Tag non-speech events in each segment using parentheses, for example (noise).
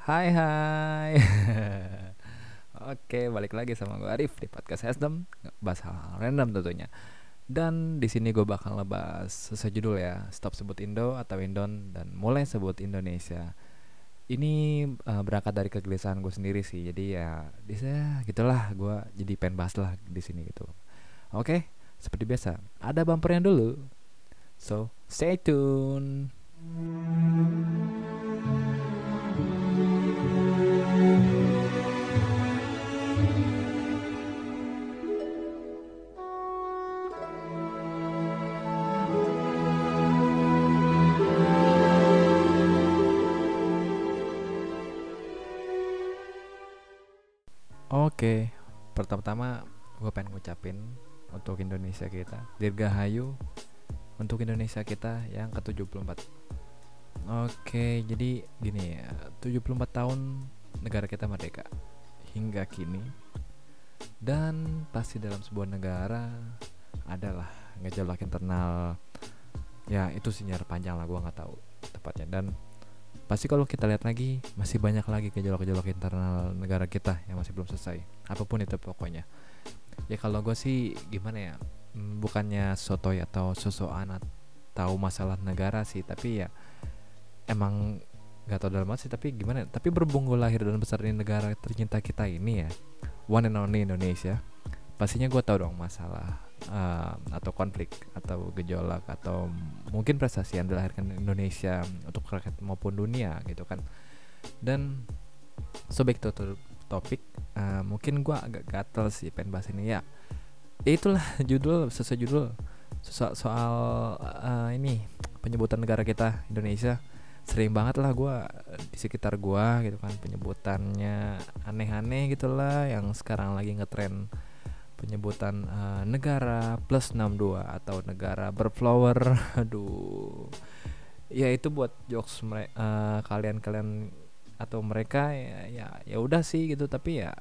Hai hai. (laughs) Oke, balik lagi sama gue Arif di podcast Hasdem, bahas hal random tentunya. Dan di sini gue bakal ngebahas judul ya, stop sebut Indo atau Indon dan mulai sebut Indonesia. Ini uh, berangkat dari kegelisahan gue sendiri sih, jadi ya bisa gitulah gue jadi pengen bahas lah di sini gitu. Oke, seperti biasa ada bumpernya dulu. So stay tune. Oke, pertama-tama gue pengen ngucapin untuk Indonesia kita Dirgahayu untuk Indonesia kita yang ke-74. Oke, jadi gini ya 74 tahun negara kita merdeka hingga kini. Dan pasti dalam sebuah negara adalah gejolak internal. Ya itu sinyal panjang lah gue nggak tahu tepatnya. Dan pasti kalau kita lihat lagi masih banyak lagi gejolak-gejolak internal negara kita yang masih belum selesai. Apa pun itu pokoknya. Ya kalau gue sih gimana ya mm, bukannya sotoy atau sosokan tahu masalah negara sih tapi ya emang nggak tahu dalam sih tapi gimana tapi berhubung gue lahir dan besar di negara tercinta kita ini ya one and only Indonesia pastinya gue tahu dong masalah uh, atau konflik atau gejolak atau mungkin prestasi yang dilahirkan Indonesia untuk rakyat maupun dunia gitu kan. Dan so back to, topik uh, mungkin gue agak gatel sih pengen bahas ini. Ya, itulah (laughs) judul sesuai judul soal, soal uh, ini penyebutan negara kita Indonesia. Sering banget lah gue di sekitar gue gitu kan penyebutannya aneh-aneh gitulah yang sekarang lagi ngetren penyebutan uh, negara plus 62 atau negara berflower. (laughs) Aduh. Ya itu buat jokes mereka uh, kalian-kalian atau mereka ya ya ya udah sih gitu. Tapi ya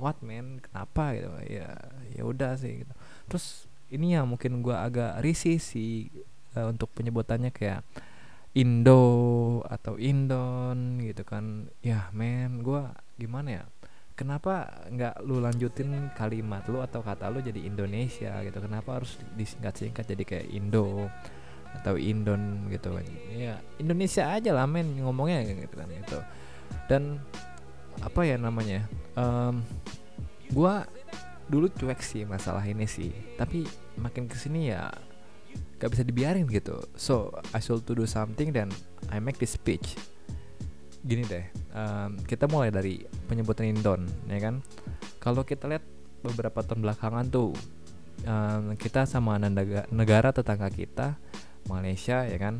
what man? Kenapa gitu? Ya ya udah sih gitu. Terus ini ya mungkin gua agak risih sih uh, untuk penyebutannya kayak Indo atau Indon gitu kan. Ya men gua gimana ya kenapa nggak lu lanjutin kalimat lu atau kata lu jadi Indonesia gitu? Kenapa harus disingkat-singkat jadi kayak Indo atau Indon gitu? Kan ya Indonesia aja lah men ngomongnya gitu kan gitu. Dan apa ya namanya um, gua dulu cuek sih masalah ini sih. Tapi makin ke sini ya gak bisa dibiarin gitu. So I should to do something dan I make this speech. Gini deh um, kita mulai dari penyebutan Indon ya kan? Kalau kita lihat beberapa tahun belakangan tuh um, kita sama negara, tetangga kita Malaysia ya kan?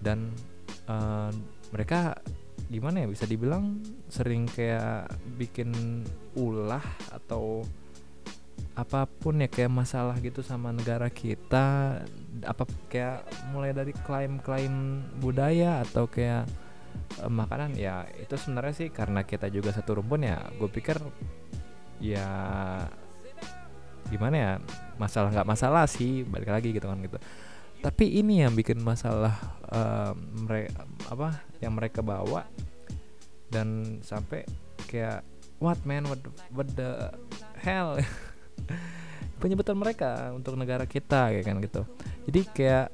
Dan um, mereka gimana ya bisa dibilang sering kayak bikin ulah atau apa pun ya kayak masalah gitu sama negara kita apa kayak mulai dari klaim-klaim budaya atau kayak uh, makanan ya itu sebenarnya sih karena kita juga satu rumpun ya gue pikir ya gimana ya masalah nggak masalah sih balik lagi gitu kan gitu. Tapi ini yang bikin masalah uh, mereka apa yang mereka bawa dan sampai kayak what man? What what the hell? (laughs) Penyebutan mereka untuk negara kita kayak kan gitu. Jadi kayak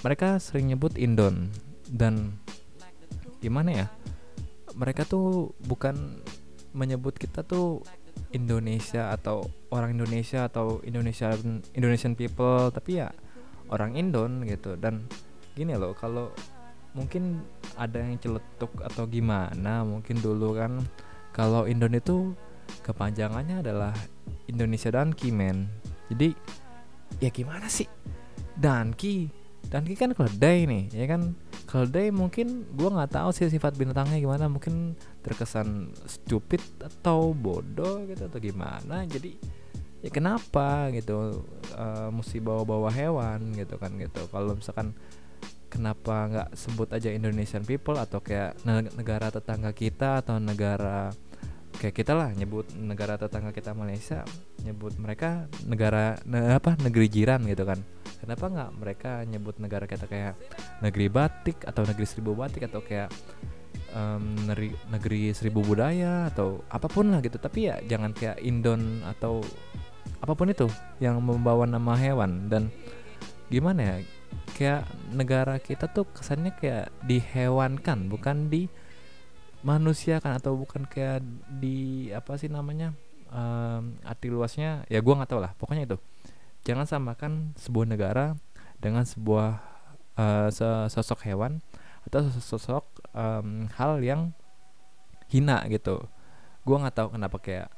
mereka sering nyebut Indon dan gimana ya mereka tuh bukan menyebut kita tuh Indonesia atau orang Indonesia atau Indonesian Indonesian people tapi ya orang Indon gitu. Dan gini loh kalau mungkin ada yang celetuk atau gimana mungkin dulu kan kalau Indon itu kepanjangannya adalah Indonesia dan Kimen jadi ya gimana sih? Danki Danki kan keledai nih ya kan keledai mungkin gue nggak tahu sih sifat binatangnya gimana. Mungkin terkesan stupid atau bodoh gitu atau gimana. Jadi ya kenapa gitu uh, mesti bawa-bawa hewan gitu kan gitu. Kalau misalkan kenapa nggak sebut aja Indonesian people atau kayak negara tetangga kita atau negara kayak kita lah nyebut negara tetangga kita Malaysia nyebut mereka negara ne, apa negeri jiran gitu kan kenapa nggak mereka nyebut negara kita kayak negeri batik atau negeri seribu batik atau kayak um, negeri, negeri seribu budaya atau apa pun lah gitu. Tapi ya jangan kayak Indon atau apa pun itu yang membawa nama hewan. Dan gimana ya kayak negara kita tuh kesannya kayak dihewankan bukan di manusia kan atau bukan kayak di apa sih namanya um, arti luasnya ya gua nggak tahu lah. Pokoknya itu jangan samakan sebuah negara dengan sebuah uh, sosok hewan atau sosok um, hal yang hina gitu. Gue nggak tahu kenapa kayak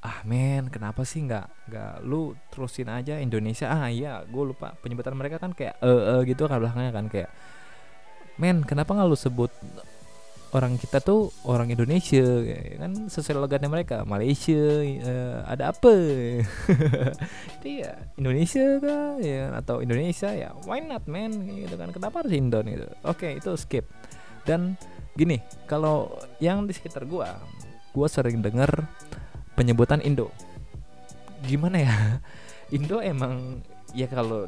ah men kenapa sih nggak nggak lu terusin aja Indonesia? Ah iya gue lupa penyebutan mereka kan kayak eh -e, gitu kan belakangnya kan kayak men kenapa nggak lu sebut orang kita tuh orang Indonesia ya kan? Sesuai logatnya mereka. Malaysia uh, ada apa? (laughs) Jadi ya Indonesia kah? Ya atau Indonesia ya why not man? Gitu kan. Kenapa harus Indon gitu? Oke okay, itu skip. Dan gini kalau yang di sekitar gua gua sering dengar penyebutan Indo. Gimana ya? (laughs) Indo emang ya kalau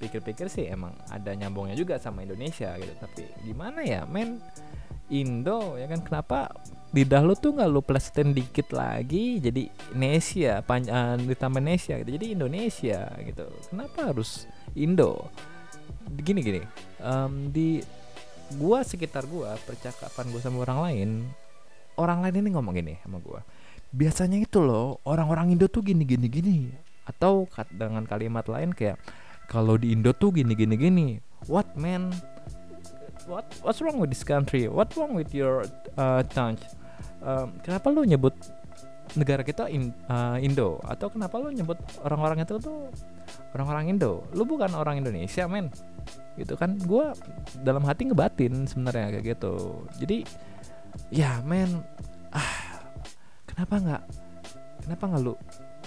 dipikir-pikir sih emang ada nyambungnya juga sama Indonesia gitu. Tapi gimana ya men? Indo ya kan? Kenapa lidah lu tuh nggak lu plesetin dikit lagi jadi Indonesia panjang uh, ditambah Indonesia gitu jadi Indonesia gitu? Kenapa harus Indo? Gini gini um, di gua sekitar gua percakapan gua sama orang lain orang lain ini ngomong gini sama gua biasanya itu loh orang-orang Indo tuh gini gini gini. Atau dengan kalimat lain kayak kalau di Indo tuh gini gini gini. What man? What what's wrong with this country? What wrong with your uh, tongue? Um, kenapa lu nyebut negara kita in, uh, Indo? Atau kenapa lu nyebut orang-orang itu tuh orang-orang Indo? Lu bukan orang Indonesia men. Gitu kan? Gue dalam hati ngebatin sebenarnya kayak gitu. Jadi ya men ah kenapa nggak kenapa nggak lu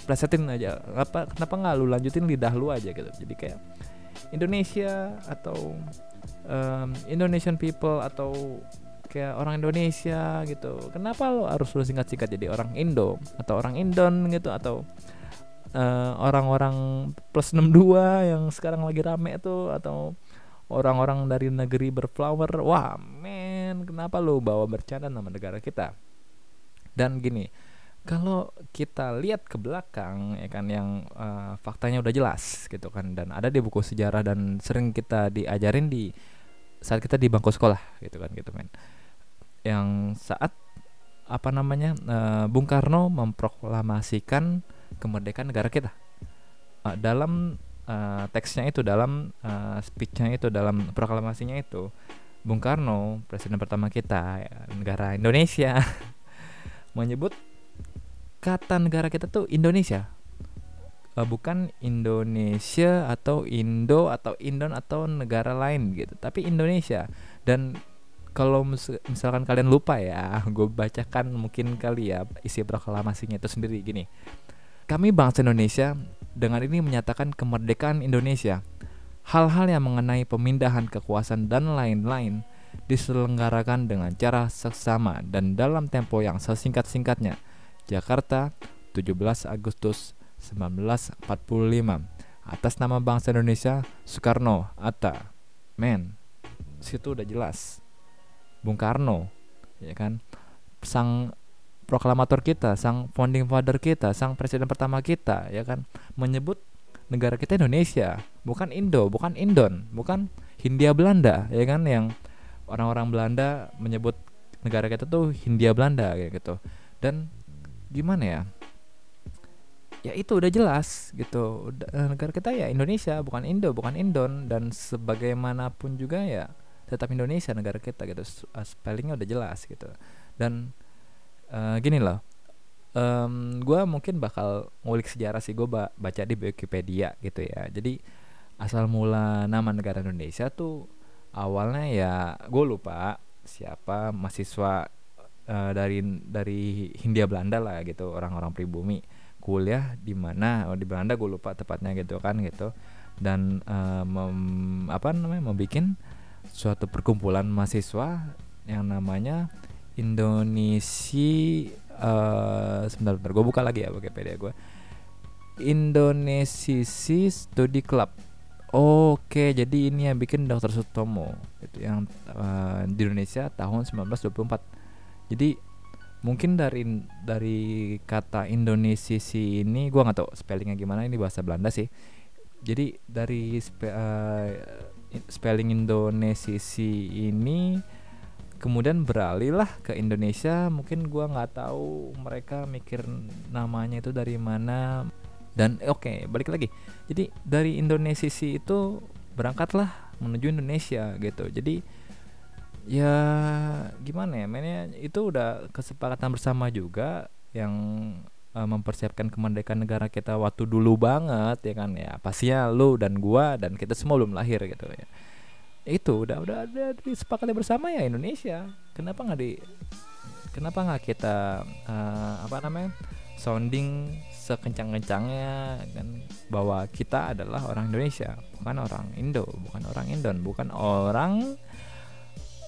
plesetin aja. Apa kenapa nggak lu lanjutin lidah lu aja gitu. Jadi kayak Indonesia atau um, Indonesian people atau kayak orang Indonesia gitu. Kenapa lo harus lu singkat-singkat jadi orang Indo atau orang Indon gitu atau uh, orang-orang plus 62 yang sekarang lagi rame tuh atau orang-orang dari negeri berflower? Wah men kenapa lo bawa bercanda nama negara kita? Dan gini kalau kita lihat ke belakang ya kan yang uh, faktanya udah jelas gitu kan dan ada di buku sejarah dan sering kita diajarin di saat kita di bangku sekolah gitu kan gitu men. Yang saat apa namanya uh, Bung Karno memproklamasikan kemerdekaan negara kita. Uh, dalam uh, teksnya itu dalam uh, speechnya itu dalam proklamasinya itu Bung Karno presiden pertama kita ya, negara Indonesia (laughs) menyebut kata negara kita tuh Indonesia. Uh, bukan Indonesia atau Indo atau Indon atau negara lain gitu tapi Indonesia. Dan kalau mis misalkan kalian lupa ya (laughs) gue bacakan mungkin kali ya isi proklamasinya itu sendiri. Gini kami bangsa Indonesia dengan ini menyatakan kemerdekaan Indonesia. Hal-hal yang mengenai pemindahan kekuasaan dan lain-lain diselenggarakan dengan cara seksama dan dalam tempo yang sesingkat-singkatnya Jakarta, 17 Agustus 1945. Atas nama bangsa Indonesia, Soekarno, Atta. Men, situ udah jelas. Bung Karno, ya kan? Sang proklamator kita, sang founding father kita, sang presiden pertama kita, ya kan? Menyebut negara kita Indonesia, bukan Indo, bukan Indon, bukan Hindia Belanda, ya kan? Yang orang-orang Belanda menyebut negara kita tuh Hindia Belanda kayak gitu. Dan gimana ya? Ya itu udah jelas gitu. Eh, negara kita ya Indonesia bukan Indo bukan Indon. Dan sebagaimanapun juga ya tetap Indonesia negara kita gitu. Uh, spellingnya udah jelas gitu. Dan uh, gini loh um, gue mungkin bakal ngulik sejarah sih. Gue ba baca di Wikipedia gitu ya. Jadi asal mula nama negara Indonesia tuh awalnya ya gue lupa siapa mahasiswa uh, dari dari Hindia Belanda lah gitu orang-orang pribumi kuliah di mana oh, di Belanda gue lupa tepatnya gitu kan gitu dan uh, mem, apa namanya membuat suatu perkumpulan mahasiswa yang namanya Indonesia uh, sebentar, sebentar gue buka lagi ya Wikipedia gue Indonesia Study Club Oke, jadi ini yang bikin Dr. Sutomo itu yang uh, di Indonesia tahun 1924. Jadi mungkin dari dari kata Indonesisi ini gua nggak tahu spellingnya gimana ini bahasa Belanda sih. Jadi dari spe, uh, spelling Indonesisi ini kemudian beralih lah ke Indonesia mungkin gua nggak tahu mereka mikir namanya itu dari mana. Dan oke okay, balik lagi. Jadi dari Indonesia itu berangkatlah menuju Indonesia gitu. Jadi ya gimana ya mainnya itu udah kesepakatan bersama juga yang uh, mempersiapkan kemerdekaan negara kita waktu dulu banget ya kan ya. Pastinya lu dan gua dan kita semua belum lahir gitu ya. Itu udah udah ada disepakati bersama ya Indonesia. Kenapa nggak di kenapa nggak kita uh, apa namanya sounding sekencang-kencangnya kan bahwa kita adalah orang Indonesia, bukan orang Indo, bukan orang Indon, bukan orang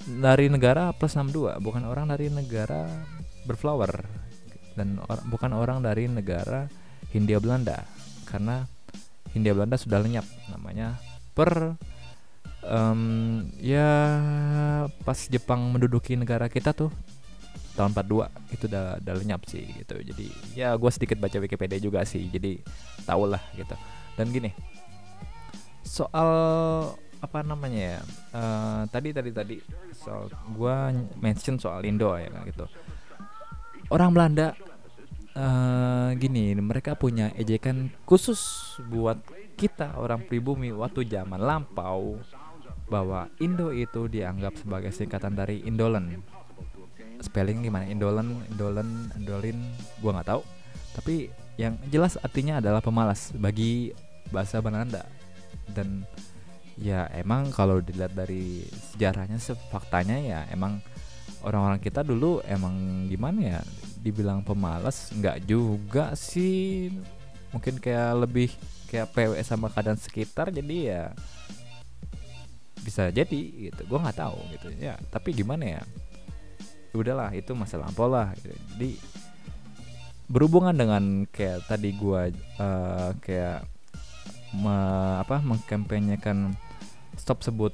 dari negara plus 62, bukan orang dari negara berflower. Dan or, bukan orang dari negara Hindia Belanda karena Hindia Belanda sudah lenyap namanya per um, ya pas Jepang menduduki negara kita tuh tahun 42 itu udah udah lenyap sih gitu. Jadi ya gue sedikit baca Wikipedia juga sih jadi tau lah gitu. Dan gini soal apa namanya ya uh, tadi tadi tadi soal gue mention soal Indo ya gitu. Orang Belanda uh, gini mereka punya ejekan khusus buat kita orang pribumi waktu zaman lampau bahwa Indo itu dianggap sebagai singkatan dari Indolen. Spelling gimana? Indolen indolen indolin gua nggak tahu. Tapi yang jelas artinya adalah pemalas bagi bahasa Belanda. Dan ya emang kalau dilihat dari sejarahnya faktanya ya emang orang-orang kita dulu emang gimana ya dibilang pemalas nggak juga sih. Mungkin kayak lebih kayak PW sama keadaan sekitar jadi ya bisa jadi gitu. Gue nggak tahu gitu. Ya tapi gimana ya? Udahlah itu masa lampau lah gitu. jadi berhubungan dengan kayak tadi gua uh, kayak me, apa mengkampanyekan stop sebut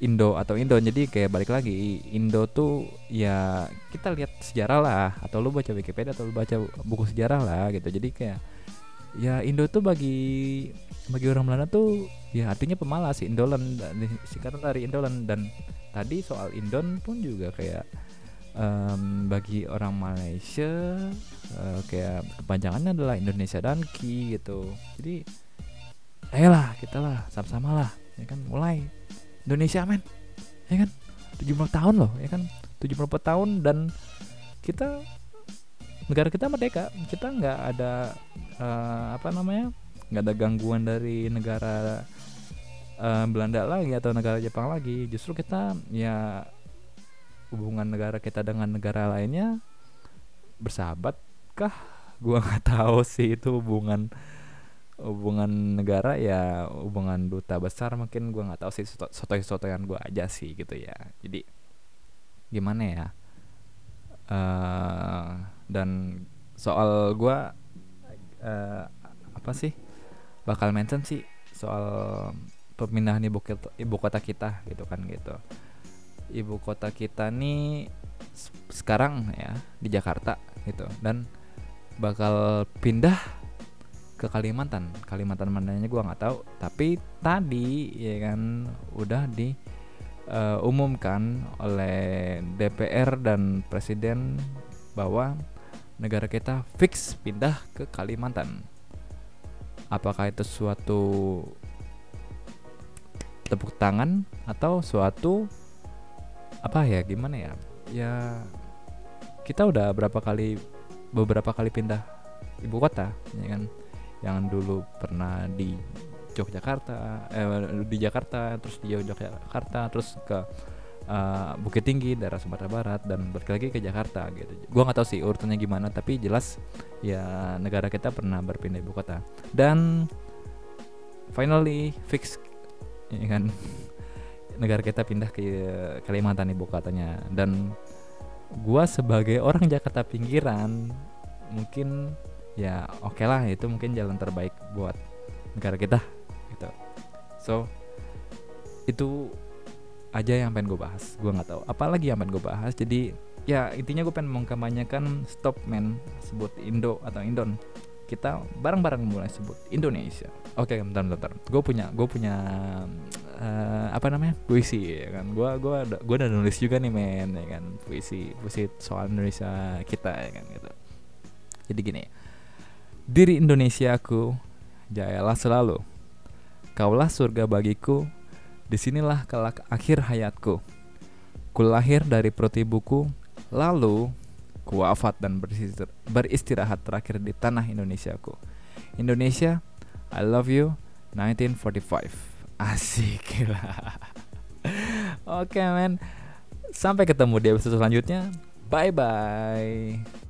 Indo atau Indo jadi kayak balik lagi Indo tuh ya kita lihat sejarah lah atau lu baca Wikipedia atau lu baca buku sejarah lah gitu. Jadi kayak ya Indo tuh bagi bagi orang Belanda tuh ya artinya pemalas Indolen singkatan dari Indolen dan tadi soal Indon pun juga kayak um, bagi orang Malaysia uh, kayak kepanjangannya adalah Indonesia dan Ki gitu. Jadi ayolah kita lah sama-sama lah ya kan mulai. Indonesia men. Ya kan? 70 tahun loh ya kan? 74 tahun dan kita negara kita merdeka. Kita nggak ada uh, apa namanya nggak ada gangguan dari negara uh, Belanda lagi atau negara Jepang lagi. Justru kita ya hubungan negara kita dengan negara lainnya bersahabat kah gua nggak (laughs) tahu sih itu hubungan hubungan negara ya hubungan duta besar mungkin gua nggak tahu sih soto yang gua aja sih gitu ya. Jadi gimana ya? Uh, dan soal gua uh, apa sih? Bakal mention sih soal pemindahan ibu kota, ibu kota kita gitu kan gitu. Ibu kota kita nih sekarang ya di Jakarta gitu. Dan bakal pindah ke Kalimantan. Kalimantan mananya gue nggak tahu tapi tadi ya kan udah di uh, umumkan oleh DPR dan Presiden bahwa negara kita fix pindah ke Kalimantan. Apakah itu suatu tepuk tangan atau suatu apa ya gimana ya? Ya kita udah berapa kali beberapa kali pindah ibu kota ya kan yang dulu pernah di Yogyakarta eh, di Jakarta terus di Yogyakarta terus ke uh, Bukit Tinggi daerah Sumatera Barat dan balik lagi ke Jakarta gitu. Gua nggak tahu sih urutannya gimana tapi jelas ya negara kita pernah berpindah ibu kota. Dan finally fix ya kan? (laughs) Negara kita pindah ke Kalimantan ibu katanya. Dan gua sebagai orang Jakarta pinggiran mungkin ya oke okay lah itu mungkin jalan terbaik buat negara kita gitu. So itu aja yang pengen gue bahas. Gue nggak tahu apalagi yang pengen gue bahas. Jadi ya intinya gue pengen mengkampanyekan stop man sebut Indo atau Indon. Kita bareng-bareng mulai sebut Indonesia. Oke bentar bentar. Gue punya gue punya uh, apa namanya? Puisi ya kan? Gue gua gue udah nulis juga nih men ya kan? Puisi puisi soal Indonesia kita ya kan gitu. Jadi gini diri Indonesia aku jayalah selalu kaulah surga bagiku di sinilah kelak akhir hayatku kulahir dari perut ibuku lalu kuafat dan beristirahat terakhir di tanah Indonesiaku. Indonesia, I love you 1945. Asik lah. (laughs) Oke okay, men. Sampai ketemu di episode selanjutnya. Bye bye.